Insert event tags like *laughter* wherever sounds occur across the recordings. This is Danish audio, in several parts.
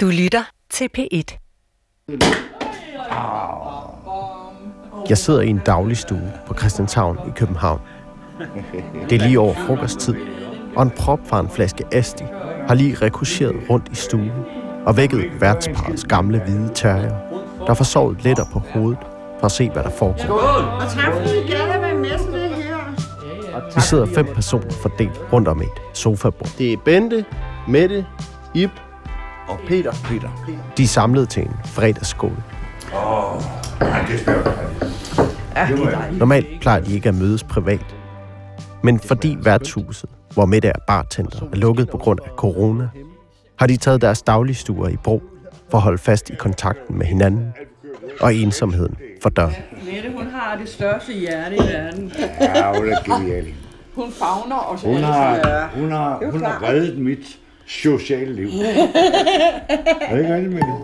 Du lytter til P1. Jeg sidder i en dagligstue på Christianshavn i København. Det er lige over frokosttid, og en prop fra en flaske Asti har lige rekurseret rundt i stuen og vækket værtsparets gamle hvide terrier, der får sovet lettere på hovedet for at se, hvad der foregår. Og tak fordi I gad at være med til det her. Vi sidder fem personer fordelt rundt om et sofabord. Det er Bente, Mette, Ip og Peter. Peter. De er samlet til en fredagsskål. Normalt plejer de ikke at mødes privat. Men fordi værtshuset, hvor Mette er bartender, er lukket på grund af corona, har de taget deres dagligstuer i brug for at holde fast i kontakten med hinanden og ensomheden for døren. Mette, hun har det største hjerte i verden. Ja, hun er genial. Hun fagner os Hun alle har, hun har, Det er hun har reddet mit sociale liv. er det ikke rigtigt med det?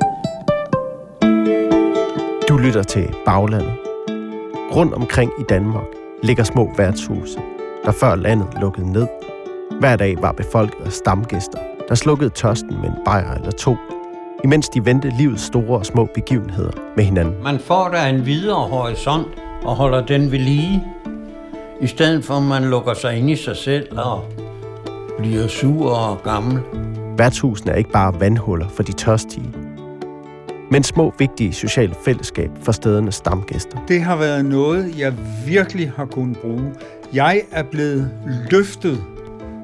Du lytter til Baglandet. Rundt omkring i Danmark ligger små værtshuse, der før landet lukkede ned. Hver dag var befolket af stamgæster, der slukkede tørsten med en bajer eller to, imens de vendte livets store og små begivenheder med hinanden. Man får da en videre horisont og holder den ved lige, i stedet for at man lukker sig ind i sig selv og bliver sur og gammel. Værtshusene er ikke bare vandhuller for de tørstige, men små vigtige sociale fællesskab for stedernes stamgæster. Det har været noget, jeg virkelig har kunnet bruge. Jeg er blevet løftet,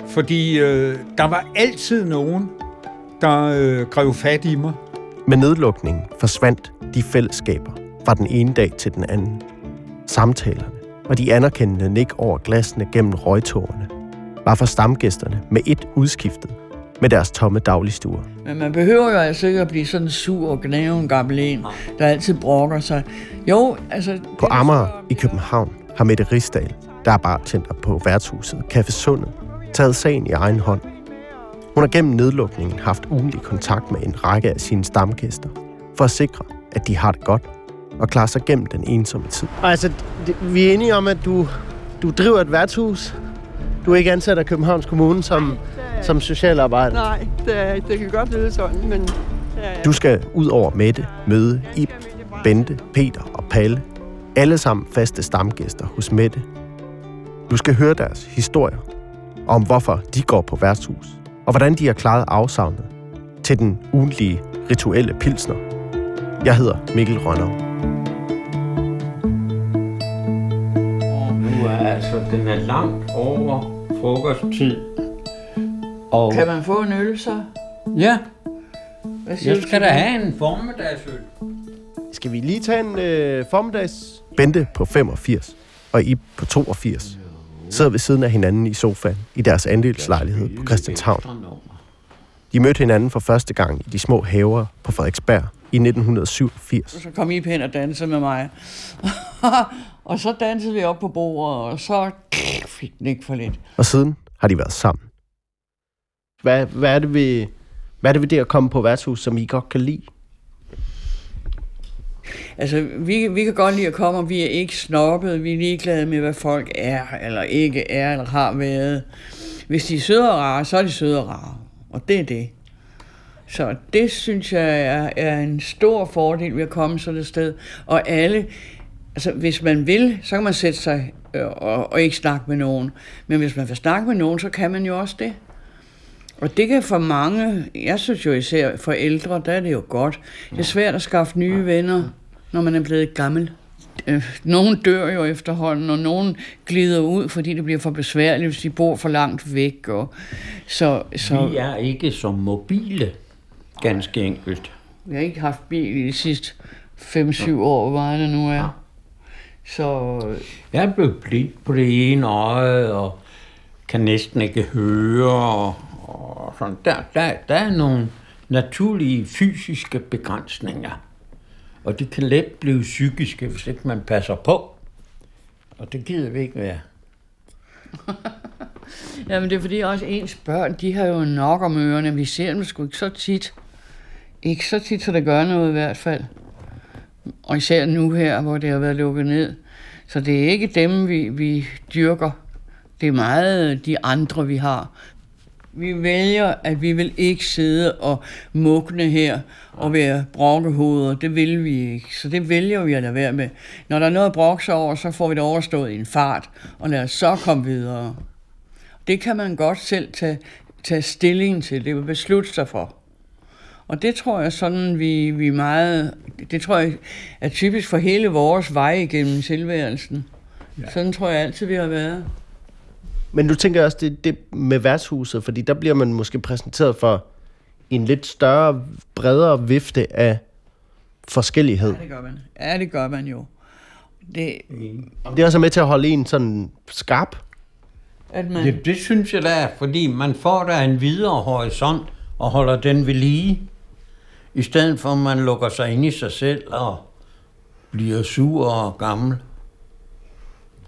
fordi øh, der var altid nogen, der øh, grev fat i mig. Med nedlukningen forsvandt de fællesskaber fra den ene dag til den anden. Samtalerne og de anerkendende nik over glasene gennem røgtårerne var for stamgæsterne med et udskiftet med deres tomme dagligstuer. Men man behøver jo altså ikke at blive sådan sur og gnave en gammel en, der altid brokker sig. Jo, altså... På Amager i København har Mette Rigsdal, der er bartender på værtshuset Café Sundet, taget sagen i egen hånd. Hun har gennem nedlukningen haft ugentlig kontakt med en række af sine stamgæster, for at sikre, at de har det godt og klarer sig gennem den ensomme tid. Altså, vi er enige om, at du, du driver et værtshus. Du er ikke ansat af Københavns Kommune som, som socialarbejder. Nej, det, er, det kan godt lyde sådan, men... Ja, Du skal ud over Mette møde Ib, Bente, Peter og Palle. Alle sammen faste stamgæster hos Mette. Du skal høre deres historier om, hvorfor de går på værtshus, og hvordan de har klaret afsavnet til den ugentlige rituelle pilsner. Jeg hedder Mikkel Rønner. Altså, den er langt over frokosttid. Og Kan man få en øl, så? ja, Hvad siger jeg skal da have en formiddagsøl. Skal vi lige tage en øh, formiddags... Bente på 85 og Ib på 82 sidder ved siden af hinanden i sofaen i deres andelslejlighed på Christianshavn. De mødte hinanden for første gang i de små haver på Frederiksberg i 1987. Så kom I hen og dansede med mig. *laughs* og så dansede vi op på bordet, og så fik den ikke for lidt. Og siden har de været sammen. Hvad, hvad, er det ved, hvad er det ved det at komme på værtshus, som I godt kan lide? Altså, vi, vi kan godt lide at komme, og vi er ikke snobbet. Vi er ligeglade med, hvad folk er, eller ikke er, eller har været. Hvis de er søde og rare, så er de søde og rare. Og det er det. Så det synes jeg er, er en stor fordel ved at komme sådan et sted. Og alle, altså hvis man vil, så kan man sætte sig øh, og, og ikke snakke med nogen. Men hvis man vil snakke med nogen, så kan man jo også det. Og det kan for mange, jeg synes jo især for ældre, der er det jo godt. Det er svært at skaffe nye venner, når man er blevet gammel. Øh, nogen dør jo efterhånden, og nogen glider ud, fordi det bliver for besværligt, hvis de bor for langt væk. Og så, så Vi er ikke så mobile, ganske enkelt. jeg har ikke haft bil i de sidste 5-7 år, hvor meget det nu er. Så Jeg blevet blind på det ene øje, og kan næsten ikke høre. Og, og sådan. Der, der, der er nogle naturlige fysiske begrænsninger. Og det kan let blive psykiske, hvis ikke man passer på. Og det gider vi ikke være. *laughs* Jamen det er fordi også ens børn, de har jo nok om ørerne. Vi ser dem sgu ikke så tit. Ikke så tit, så det gør noget i hvert fald. Og især nu her, hvor det har været lukket ned. Så det er ikke dem, vi, vi dyrker. Det er meget de andre, vi har. Vi vælger, at vi vil ikke sidde og mugne her og være brokkehoveder. Det vil vi ikke. Så det vælger vi at lade være med. Når der er noget at brokke over, så får vi det overstået i en fart, og lad os så komme videre. Det kan man godt selv tage, tage stilling til. Det vil beslutte sig for. Og det tror jeg sådan, vi, vi meget, det tror jeg er typisk for hele vores vej igennem tilværelsen. Ja. Sådan tror jeg altid, vi har været. Men du tænker også, det, det med værtshuset, fordi der bliver man måske præsenteret for en lidt større, bredere vifte af forskellighed. Ja, det gør man. Ja, det gør man jo. Det, Om det er også med til at holde en sådan skarp. at man, Det, det synes jeg da er, fordi man får der en videre horisont og holder den ved lige. I stedet for, at man lukker sig ind i sig selv og bliver sur og gammel.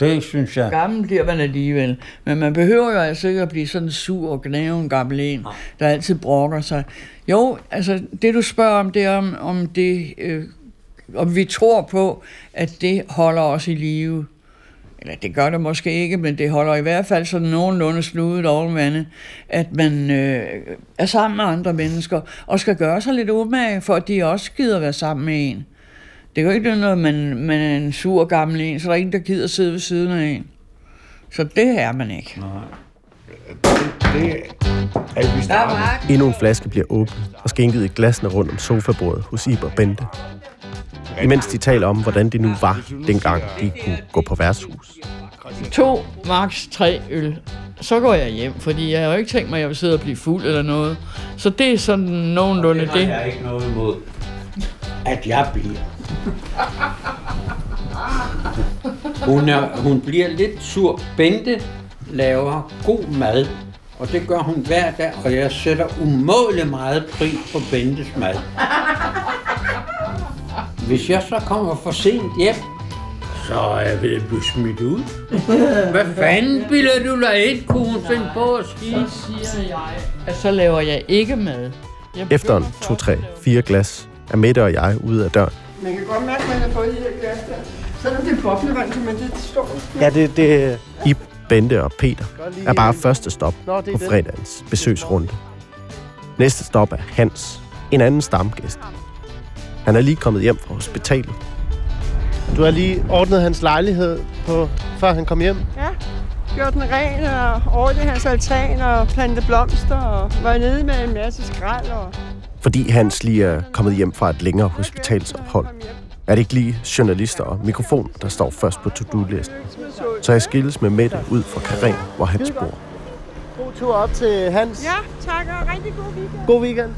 Det synes jeg. gammel bliver man alligevel. Men man behøver jo altså ikke at blive sådan sur og gnaven gammel en, der altid brokker sig. Jo, altså det du spørger om, det er om, om det, øh, om vi tror på, at det holder os i live. Eller det gør det måske ikke, men det holder i hvert fald sådan nogenlunde sludet over vandet, at man øh, er sammen med andre mennesker, og skal gøre sig lidt umage, for at de også gider være sammen med en. Det er jo ikke noget, man, man er en sur gammel en, så der er ingen, der gider sidde ved siden af en. Så det er man ikke. Det er vi starter. Endnu en flaske bliver åbnet og skænket i glasene rundt om sofabordet hos Iber og Bente. Imens de taler om, hvordan det nu var, dengang de kunne gå på værtshus. To, max tre øl. Så går jeg hjem, fordi jeg har jo ikke tænkt mig, at jeg vil sidde og blive fuld eller noget. Så det er sådan nogenlunde Det har det. jeg ikke noget imod, at jeg bliver. Hun, er, hun bliver lidt sur. Bente laver god mad, og det gør hun hver dag, og jeg sætter umådelig meget pris på Bentes mad. Hvis jeg så kommer for sent hjem, så er jeg ved at blive smidt ud. *laughs* Hvad fanden bilder du dig ind, kunne hun finde på at sige? siger jeg, at så laver jeg ikke mad. Jeg Efter en, to, tre, fire glas er Mette og jeg ude af døren. Man kan godt mærke, at man har fået de her glas der. Selvom det er boblevand, kan man det stå. Ja, det, det, Ib, Bente og Peter er bare første stop på fredagens besøgsrunde. Næste stop er Hans, en anden stamgæst. Han er lige kommet hjem fra hospitalet. du har lige ordnet hans lejlighed, på, før han kom hjem. Ja, gjort den ren og ordnet hans altan og plantet blomster og var nede med en masse skrald. Og Fordi Hans lige er kommet hjem fra et længere hospitalsophold, er det ikke lige journalister og mikrofon, der står først på to-do-listen. Så jeg skilles med Mette ud fra Karen, hvor Hans bor. God tur op til Hans. Ja, tak og rigtig god weekend. God weekend.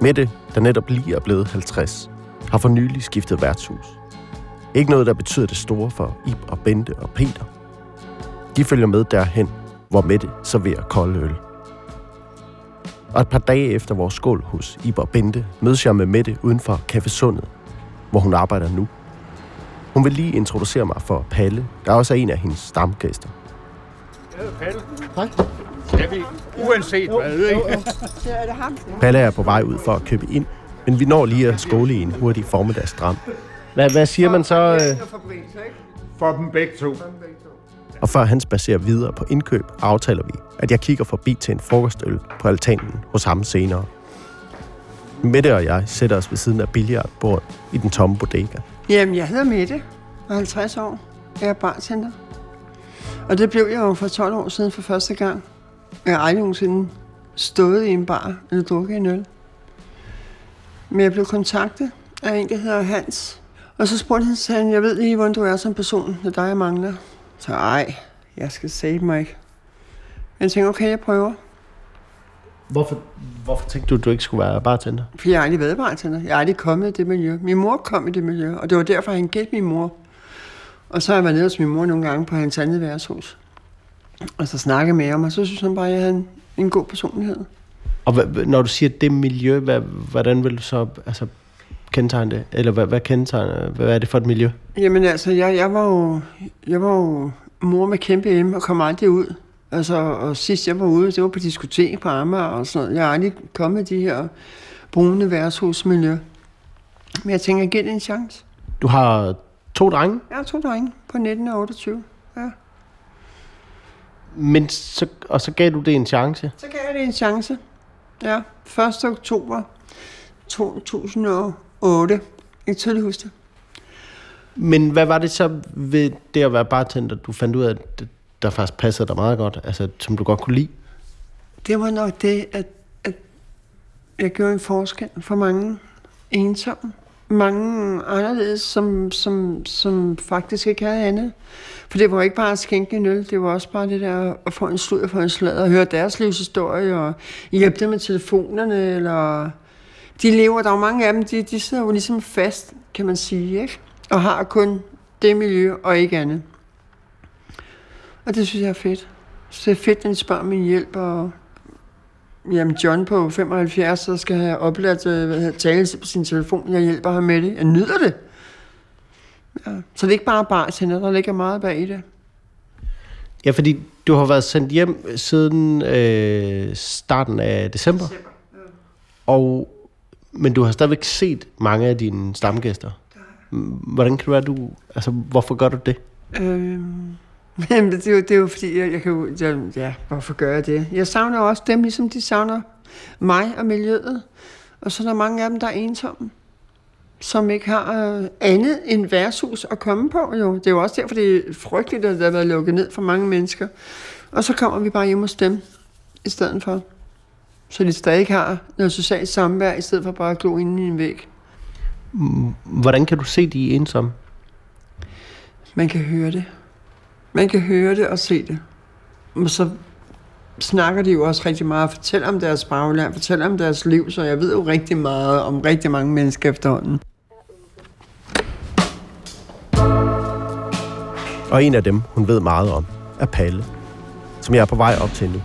Mette, der netop lige er blevet 50, har for nylig skiftet værtshus. Ikke noget, der betyder det store for Ib og Bente og Peter. De følger med derhen, hvor Mette serverer kold øl. Og et par dage efter vores skål hos Ib og Bente, mødes jeg med Mette uden for Café Sundet, hvor hun arbejder nu. Hun vil lige introducere mig for Palle, der også er en af hendes stamgæster. Hej. Skal vi, uanset hvad, ikke? Så er det ham. Palle er på vej ud for at købe ind, men vi når lige at skåle i en hurtig formiddagsdram. Hvad, hvad siger man så? Øh, For dem begge to. Og før han spacerer videre på indkøb, aftaler vi, at jeg kigger forbi til en frokostøl på altanen hos ham senere. Mette og jeg sætter os ved siden af billiardbordet i den tomme bodega. Jamen, jeg hedder Mette og er 50 år. Jeg er bartender. Og det blev jeg jo for 12 år siden for første gang. Jeg har aldrig nogensinde stået i en bar eller drukket en øl. Men jeg blev kontaktet af en, der hedder Hans. Og så spurgte han, sagde han, jeg ved lige, hvordan du er som person. Det er dig, jeg mangler. Så ej, jeg skal save mig ikke. Men jeg tænkte, okay, jeg prøver. hvorfor, hvorfor tænkte du, at du ikke skulle være bartender? For jeg har aldrig været bartender. Jeg har aldrig kommet i det miljø. Min mor kom i det miljø, og det var derfor, han gældte min mor. Og så har jeg været nede hos min mor nogle gange på hans andet værtshus. Og så snakkede med ham, og så synes han bare, at jeg havde en, en god personlighed. Og hvad, når du siger det miljø, hvad, hvordan vil du så altså, kendetegne det? Eller hvad, hvad kendetegner, hvad er det for et miljø? Jamen altså, jeg, jeg, var, jo, jeg var jo mor med kæmpe hjemme og kom aldrig ud. Altså, og sidst jeg var ude, det var på diskotek på Amager og sådan noget. Jeg har aldrig kommet i de her brune værtshusmiljø. Men jeg tænker, giv det en chance. Du har to drenge, Jeg har to drenge på 19 og 28. Men så, og så gav du det en chance. Så gav jeg det en chance. Ja, 1. oktober 2008. Jeg kan tydeligt huske det. Men hvad var det så ved det at være bartender, du fandt ud af, at det- der faktisk passede dig meget godt, altså som du godt kunne lide? Det var nok det, at, at jeg gjorde en forskel for mange ensomme. Mange anderledes, som, som, som faktisk ikke havde andet. For det var ikke bare at skænke en øl, det var også bare det der at få en slud og få en slad og høre deres livshistorie og hjælpe dem med telefonerne. Eller de lever, der er mange af dem, de, de sidder jo ligesom fast, kan man sige, ikke? og har kun det miljø og ikke andet. Og det synes jeg er fedt. Så det er fedt, at de spørger min hjælp, og jamen John på 75, så skal have oplært øh, hvad hedder, tale på sin telefon. Jeg hjælper ham med det. Jeg nyder det. Ja. Så det er ikke bare bartender, der ligger meget bag i det. Ja, fordi du har været sendt hjem siden øh, starten af december. Og, men du har stadigvæk set mange af dine stamgæster. Hvordan kan det være, du... Altså, hvorfor gør du det? Øhm, *laughs* men det er, jo, det er jo fordi, jeg, jeg kan jo, jeg, ja, hvorfor gør jeg det? Jeg savner også dem, ligesom de savner mig og miljøet. Og så er der mange af dem, der er ensomme, som ikke har øh, andet end værtshus at komme på. Jo. Det er jo også derfor, det er frygteligt, at der har været lukket ned for mange mennesker. Og så kommer vi bare hjem hos dem i stedet for. Så de stadig har noget socialt samvær, i stedet for bare at glo ind i en væg. Hvordan kan du se, de er ensomme? Man kan høre det. Man kan høre det og se det. Og så snakker de jo også rigtig meget, fortæller om deres bagland, fortæller om deres liv, så jeg ved jo rigtig meget om rigtig mange mennesker efterhånden. Og en af dem, hun ved meget om, er Palle, som jeg er på vej op til nu.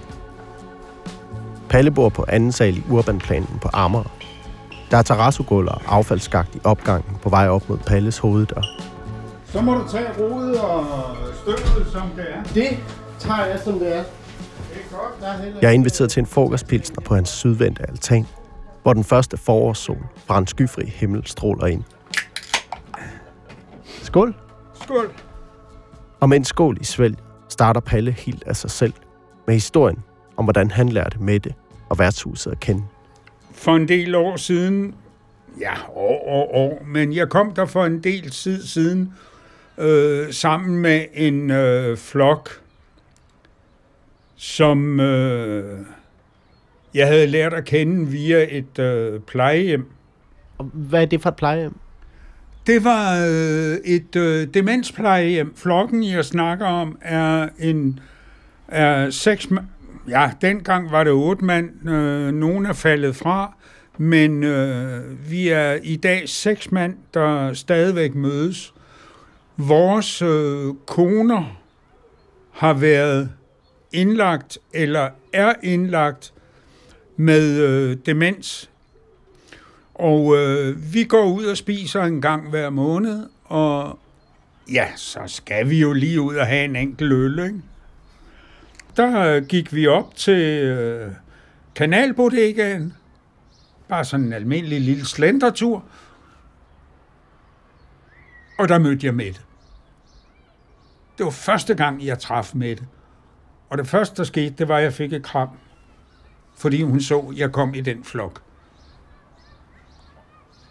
Palle bor på anden sal i Urbanplanen på Amager. Der er terrassogulv og affaldsskagt i opgangen på vej op mod Palles hoveddør. Så må du tage rodet og støvet, som det er. Det tager jeg, som det er. Det Jeg er inviteret til en frokostpilsner på hans sydvendte altan, hvor den første forårssol fra en skyfri himmel stråler ind. Skål! Skål. Og med en skål i svælg starter Palle helt af sig selv med historien om, hvordan han lærte Mette og værtshuset at kende. For en del år siden, ja, år, år, år, men jeg kom der for en del tid siden, øh, sammen med en øh, flok, som øh, jeg havde lært at kende via et øh, plejehjem. Og hvad er det for et plejehjem? Det var øh, et øh, demensplejehjem. Flokken, jeg snakker om, er en er seks Ja, dengang var det otte mand. Øh, nogen er faldet fra, men øh, vi er i dag seks mand, der stadigvæk mødes. Vores øh, koner har været indlagt eller er indlagt med øh, demens. Og øh, vi går ud og spiser en gang hver måned, og ja, så skal vi jo lige ud og have en enkelt øl, ikke? Der øh, gik vi op til øh, kanalbodegaen, bare sådan en almindelig lille slendertur, og der mødte jeg Mette. Det var første gang, jeg traf Mette. Og det første, der skete, det var, at jeg fik et kram, fordi hun så, at jeg kom i den flok.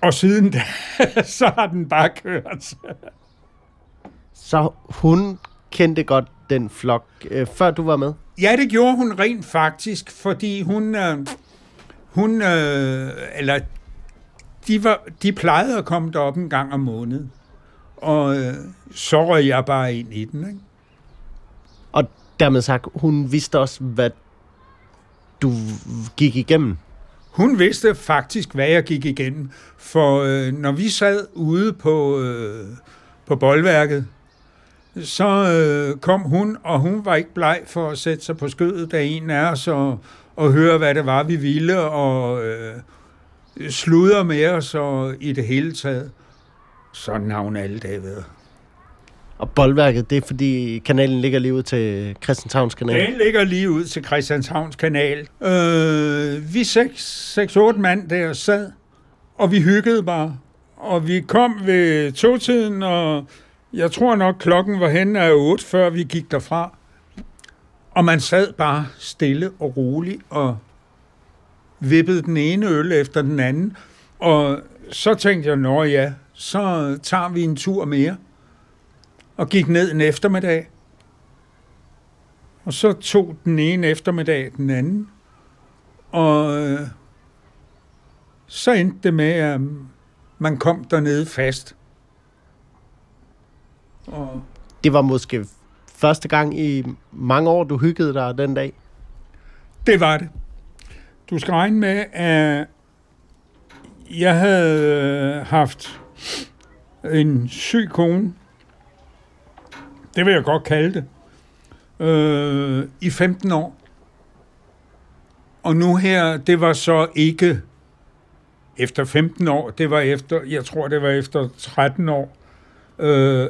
Og siden da, *laughs* så har den bare kørt. Så hun kendte godt den flok, øh, før du var med? Ja, det gjorde hun rent faktisk, fordi hun, øh, hun øh, eller de, var, de plejede at komme derop en gang om måneden. Og øh, så røg jeg bare ind i den, ikke? Og dermed sagt, hun vidste også, hvad du gik igennem. Hun vidste faktisk, hvad jeg gik igennem. For øh, når vi sad ude på, øh, på boldværket, så øh, kom hun, og hun var ikke bleg for at sætte sig på skødet af en af os og, og høre, hvad det var, vi ville, og øh, sludre med os og i det hele taget. Sådan har hun alle dage været. Og boldværket, det er fordi kanalen ligger lige ud til Christianshavns kanal. Den ligger lige ud til Christianshavns kanal. Øh, vi seks, seks, otte mand der sad, og vi hyggede bare. og vi kom ved togtiden, og jeg tror nok, klokken var hen af 8, før vi gik derfra. Og man sad bare stille og roligt og vippede den ene øl efter den anden. Og så tænkte jeg, nå ja, så tager vi en tur mere. Og gik ned en eftermiddag. Og så tog den ene eftermiddag den anden. Og øh, så endte det med, at man kom dernede fast. Og Det var måske første gang i mange år, du hyggede dig den dag. Det var det. Du skal regne med, at jeg havde øh, haft en syg kone. Det vil jeg godt kalde det. Øh, I 15 år. Og nu her, det var så ikke efter 15 år, det var efter, jeg tror det var efter 13 år, øh,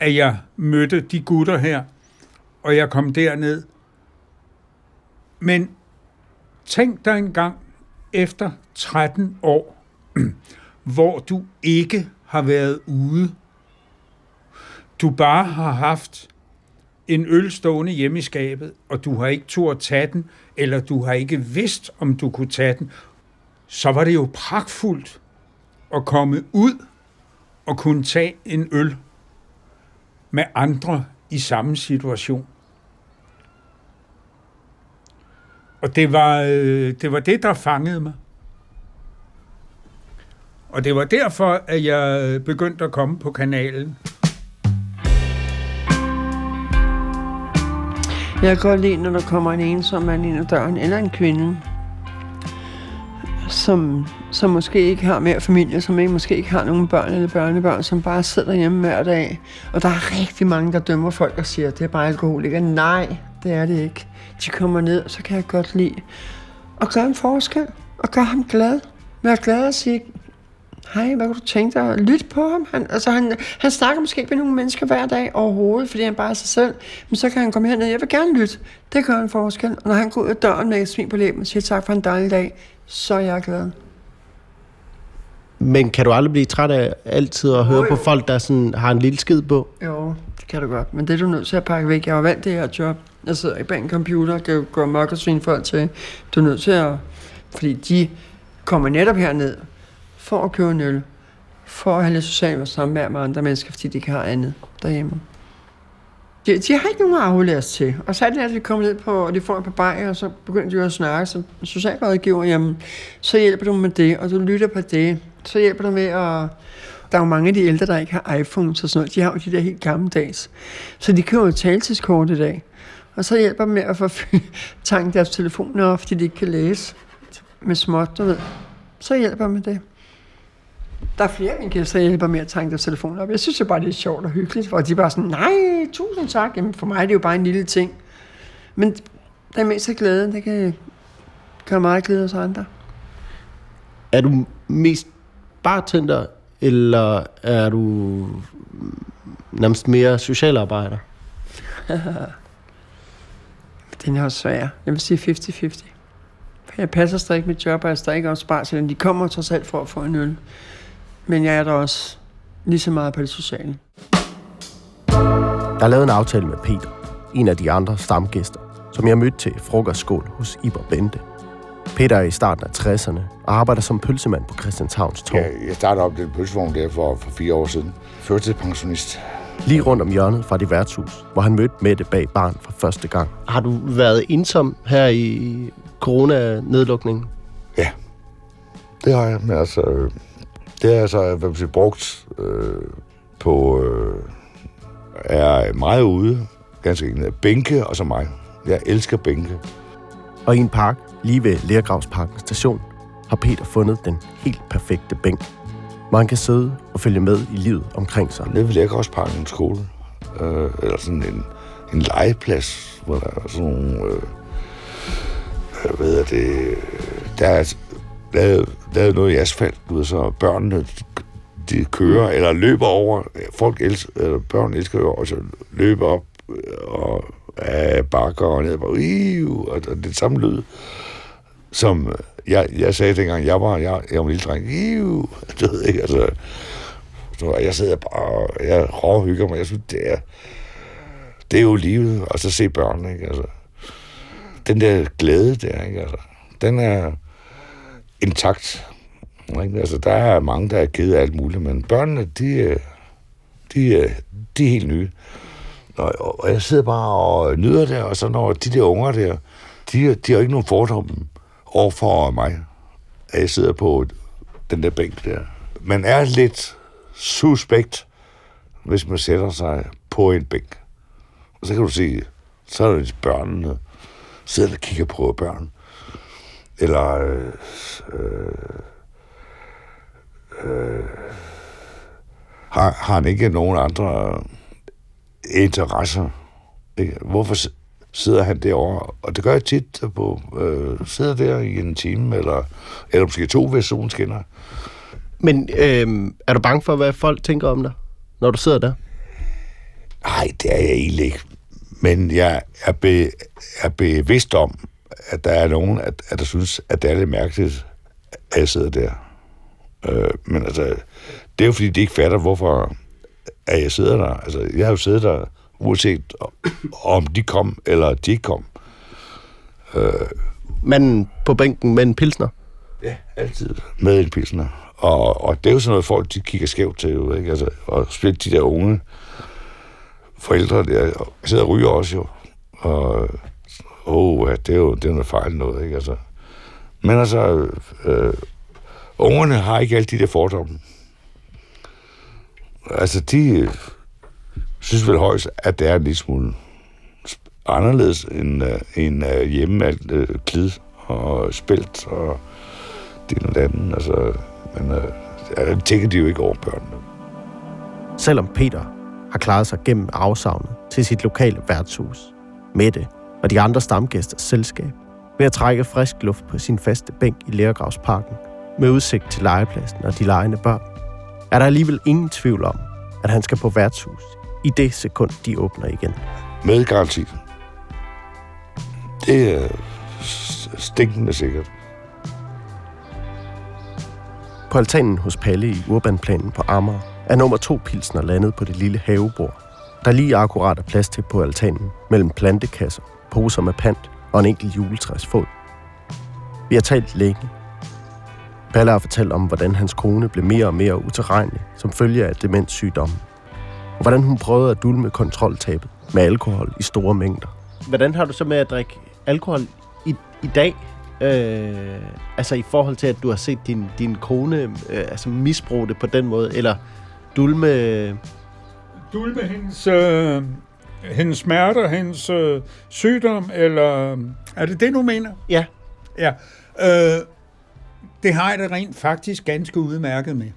at jeg mødte de gutter her, og jeg kom derned. Men tænk dig en gang efter 13 år, hvor du ikke har været ude. Du bare har haft en øl stående hjemme i skabet, og du har ikke tur at tage den, eller du har ikke vidst, om du kunne tage den, så var det jo pragtfuldt at komme ud og kunne tage en øl med andre i samme situation. Og det var, øh, det var det, der fangede mig. Og det var derfor, at jeg begyndte at komme på kanalen. Jeg kan godt lide, når der kommer en ensom mand ind ad døren, eller en kvinde, som, som måske ikke har mere familie, som ikke, måske ikke har nogen børn eller børnebørn, som bare sidder hjemme hver dag. Og der er rigtig mange, der dømmer folk og siger, at det er bare alkoholiker. Nej, det er det ikke. De kommer ned, så kan jeg godt lide at gøre en forskel, og gøre ham glad. Være glad og sige, hej, hvad kunne du tænke dig? Lyt på ham. Han, altså, han, han snakker måske ikke med nogle mennesker hver dag overhovedet, fordi han bare er sig selv. Men så kan han komme herned, jeg vil gerne lytte. Det gør en forskel. Og når han går ud af døren med et smil på læben og siger tak for en dejlig dag, så er jeg glad. Men kan du aldrig blive træt af altid at høre på folk, der sådan har en lille skid på? Jo, det kan du godt. Men det er du nødt til at pakke væk. Jeg har valgt det her job. Jeg sidder ikke bag en computer kan gå mok og svine folk til. Du er nødt til at... Fordi de kommer netop herned for at købe en øl. For at have lidt socialt samvær med andre mennesker, fordi de ikke har andet derhjemme. De, de har ikke nogen at aflære os til. Og så er det, at vi kommer ned på, og de får et par bajer, og så begynder de jo at snakke som socialrådgiver, jamen, så hjælper du med det, og du lytter på det. Så hjælper du med at... Der er jo mange af de ældre, der ikke har iPhones og sådan noget. De har jo de der helt gammeldags. Så de køber jo taltidskort i dag. Og så hjælper dem med at få *laughs* tanket deres telefoner op, fordi de ikke kan læse med småt, du ved. Så hjælper med det. Der er flere af mine gæster, der hjælper med at tanke deres telefoner op. Jeg synes jo bare, det er sjovt og hyggeligt, hvor de bare sådan, nej, tusind tak. Jamen, for mig er det jo bare en lille ting. Men er mest glæde, det kan gøre meget glæde hos andre. Er du mest bartender, eller er du nærmest mere socialarbejder? *laughs* Den er også svær. Jeg vil sige 50-50. Jeg passer stadig mit job, og jeg er stadig også bare til De kommer trods alt for at få en øl. Men jeg er der også lige så meget på det sociale. Der er lavet en aftale med Peter, en af de andre stamgæster, som jeg mødte til frokostskål hos Iber Bente. Peter er i starten af 60'erne og arbejder som pølsemand på Christianshavns Torv. Ja, jeg startede op den pølsevogn der for, for fire år siden. Førtidspensionist. Lige rundt om hjørnet fra det værtshus, hvor han mødte Mette bag barn for første gang. Har du været ensom her i coronanedlukningen? Ja, det har jeg. Men altså, øh, det er altså hvad man siger, brugt øh, på... Øh, er meget ude, ganske enkelt. Bænke og så mig. Jeg elsker bænke. Og i en park, lige ved Lergravsparken station, har Peter fundet den helt perfekte bænk, han kan sidde og følge med i livet omkring sig. Nede ved Lærgravsparken skole. Øh, eller sådan en, en legeplads, hvor der er sådan nogle... Øh, hvad ved jeg det... Der er lavet, lavet noget i asfalt, du ved, så børnene de kører eller løber over. Folk elsker, eller børn elsker jo også at løbe op øh, og af bakker og ned, og, og det samme lyd. som øh, jeg, jeg sagde dengang, jeg var, jeg, jeg var en lille dreng. Iu, *laughs* du ved ikke, altså. Så jeg sidder bare, og jeg råhygger mig. Jeg synes, det er, det er jo livet, og så se børn, ikke? Altså, den der glæde der, ikke? Altså, den er intakt. Ikke? Altså, der er mange, der er ked af alt muligt, men børnene, de, øh, de, er- de er helt nye. Og, og jeg sidder bare og nyder det, og så når de der unger der, de, de har ikke nogen fordomme over for mig, at jeg sidder på den der bænk der. Man er lidt suspekt, hvis man sætter sig på en bænk. Og så kan du se, så er det børnene, sidder og kigger på børn. Eller øh, øh, øh, har, har han ikke nogen andre interesser? Ikke? Hvorfor sidder han derovre? Og det gør jeg tit på, øh, sidder der i en time, eller, eller måske to, hvis solen skinner. Men øh, er du bange for, hvad folk tænker om dig, når du sidder der? Nej, det er jeg egentlig ikke. Men jeg er, be, er bevidst om, at der er nogen, at, at der synes, at det er lidt mærkeligt, at jeg sidder der. Øh, men altså, det er jo fordi, de ikke fatter, hvorfor at jeg sidder der. Altså, jeg har jo siddet der, uanset om de kom, eller de ikke kom. Manden på bænken med en pilsner. Ja, altid. Med en pilsner. Og, og det er jo sådan noget, folk de kigger skævt til, jo, ikke? Altså, og specielt de der unge forældre der, sidder og ryger også jo. Og åh, ja, det er jo det er noget fejl noget, ikke? Altså, men altså, øh, ungerne har ikke alle de der fordomme. Altså, de øh, synes vel højst, at det er en lille smule anderledes end, øh, end øh, hjemme alt øh, klid og spælt og det ene og det andet. Altså, men øh, ja, det tænker de jo ikke over børnene. Selvom Peter har klaret sig gennem afsavnet til sit lokale værtshus, Mette og de andre stamgæsters selskab, ved at trække frisk luft på sin faste bænk i Lærgravsparken med udsigt til legepladsen og de legende børn, er der alligevel ingen tvivl om, at han skal på værtshus i det sekund, de åbner igen. Med garanti. Det er stinkende sikkert. På altanen hos Palle i Urbanplanen på Amager er nummer to pilsner landet på det lille havebord, der lige akkurat er plads til på altanen mellem plantekasser, poser med pant og en enkelt juletræsfod. Vi har talt længe. Palle har fortalt om, hvordan hans kone blev mere og mere utilregnelig som følge af demenssygdommen, og hvordan hun prøvede at dulme kontroltabet med alkohol i store mængder. Hvordan har du så med at drikke alkohol i, i dag? Øh, altså i forhold til, at du har set din, din kone øh, altså misbruge det på den måde, eller dulme... Dulme hendes, øh, hendes smerter, hendes øh, sygdom, eller er det det, du mener? Ja, Ja. Øh, det har jeg det rent faktisk ganske udmærket med.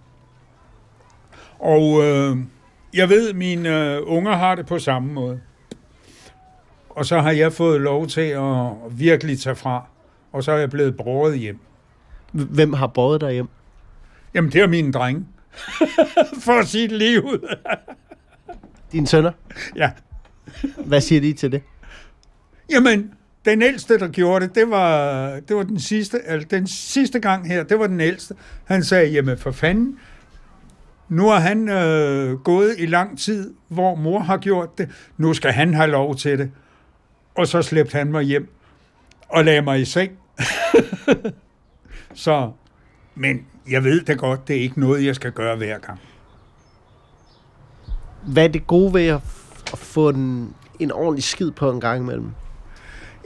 Og øh, jeg ved, mine øh, unger har det på samme måde. Og så har jeg fået lov til at virkelig tage fra. Og så er jeg blevet båret hjem. hvem har båret dig hjem? Jamen, det er mine drenge. *laughs* For at sige det lige ud. Dine sønner? ja. *laughs* Hvad siger de til det? Jamen, den ældste, der gjorde det, det var, det var den sidste, altså den sidste gang her, det var den ældste. Han sagde, jamen for fanden, nu har han øh, gået i lang tid, hvor mor har gjort det. Nu skal han have lov til det. Og så slæbte han mig hjem og lagde mig i seng. *laughs* så, men jeg ved det godt, det er ikke noget, jeg skal gøre hver gang. Hvad er det gode ved at, at få en, en ordentlig skid på en gang imellem?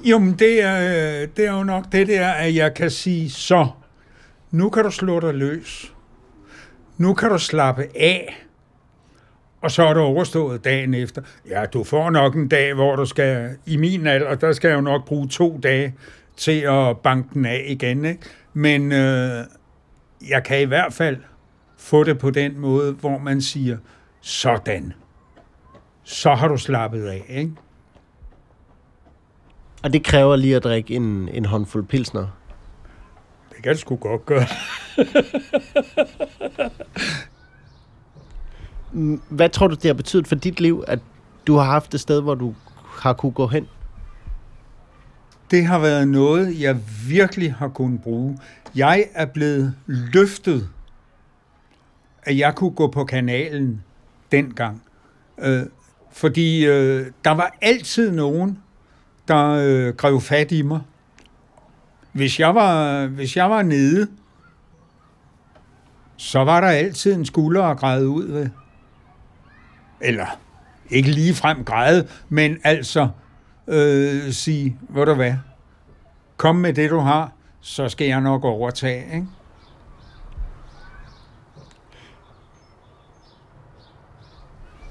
Jo, men det er, det er jo nok det der, at jeg kan sige, så, nu kan du slå dig løs. Nu kan du slappe af. Og så er du overstået dagen efter. Ja, du får nok en dag, hvor du skal, i min alder, der skal jeg jo nok bruge to dage til at banke den af igen. Ikke? Men øh, jeg kan i hvert fald få det på den måde, hvor man siger, sådan. Så har du slappet af, ikke? Og det kræver lige at drikke en, en håndfuld pilsner. Det kan det sgu godt gøre. *laughs* Hvad tror du, det har betydet for dit liv, at du har haft et sted, hvor du har kunne gå hen? det har været noget, jeg virkelig har kunnet bruge. Jeg er blevet løftet, at jeg kunne gå på kanalen dengang. Øh, fordi øh, der var altid nogen, der øh, grev fat i mig. Hvis jeg var, hvis jeg var nede, så var der altid en skulder at græde ud ved. Eller ikke lige frem græde, men altså øh, sige, hvor du hvad, kom med det, du har, så skal jeg nok overtage, ikke?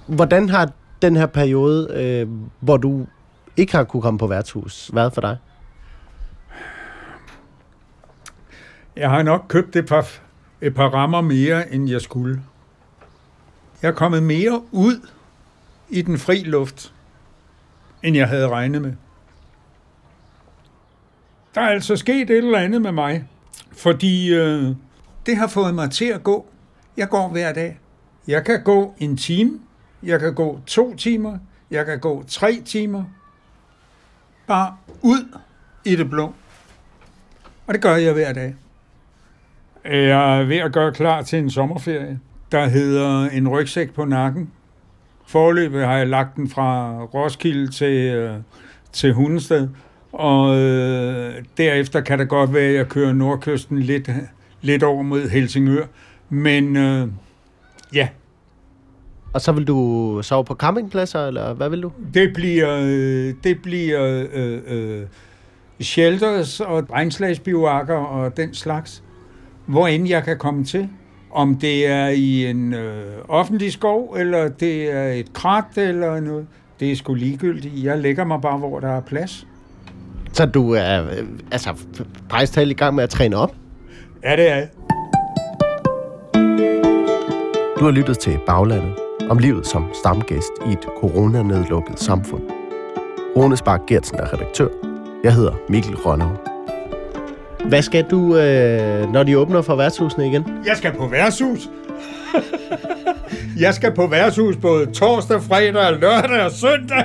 Hvordan har den her periode, øh, hvor du ikke har kunne komme på værtshus, været for dig? Jeg har nok købt et par, et par rammer mere, end jeg skulle. Jeg er kommet mere ud i den fri luft, end jeg havde regnet med. Der er altså sket et eller andet med mig, fordi øh, det har fået mig til at gå. Jeg går hver dag. Jeg kan gå en time, jeg kan gå to timer, jeg kan gå tre timer. Bare ud i det blå. Og det gør jeg hver dag. Jeg er ved at gøre klar til en sommerferie, der hedder en rygsæk på nakken. Forløbet har jeg lagt den fra Roskilde til, øh, til Hundested, og øh, derefter kan det godt være, at jeg kører nordkysten lidt, lidt over mod Helsingør. Men øh, ja, og så vil du sove på campingpladser, eller hvad vil du? det bliver, det bliver øh, øh, shelters og regnslagsbivakker og den slags, hvor end jeg kan komme til. Om det er i en øh, offentlig skov, eller det er et krat eller noget, det er sgu ligegyldigt. Jeg lægger mig bare, hvor der er plads. Så du er øh, altså faktisk talt i gang med at træne op? Ja, det er jeg. Du har lyttet til Baglandet om livet som stamgæst i et coronanedlukket samfund. Rune Spark Gertsen er redaktør. Jeg hedder Mikkel Rønner. Hvad skal du, øh, når de åbner for værtshusene igen? Jeg skal på værtshus. jeg skal på værtshus både torsdag, fredag, lørdag og søndag.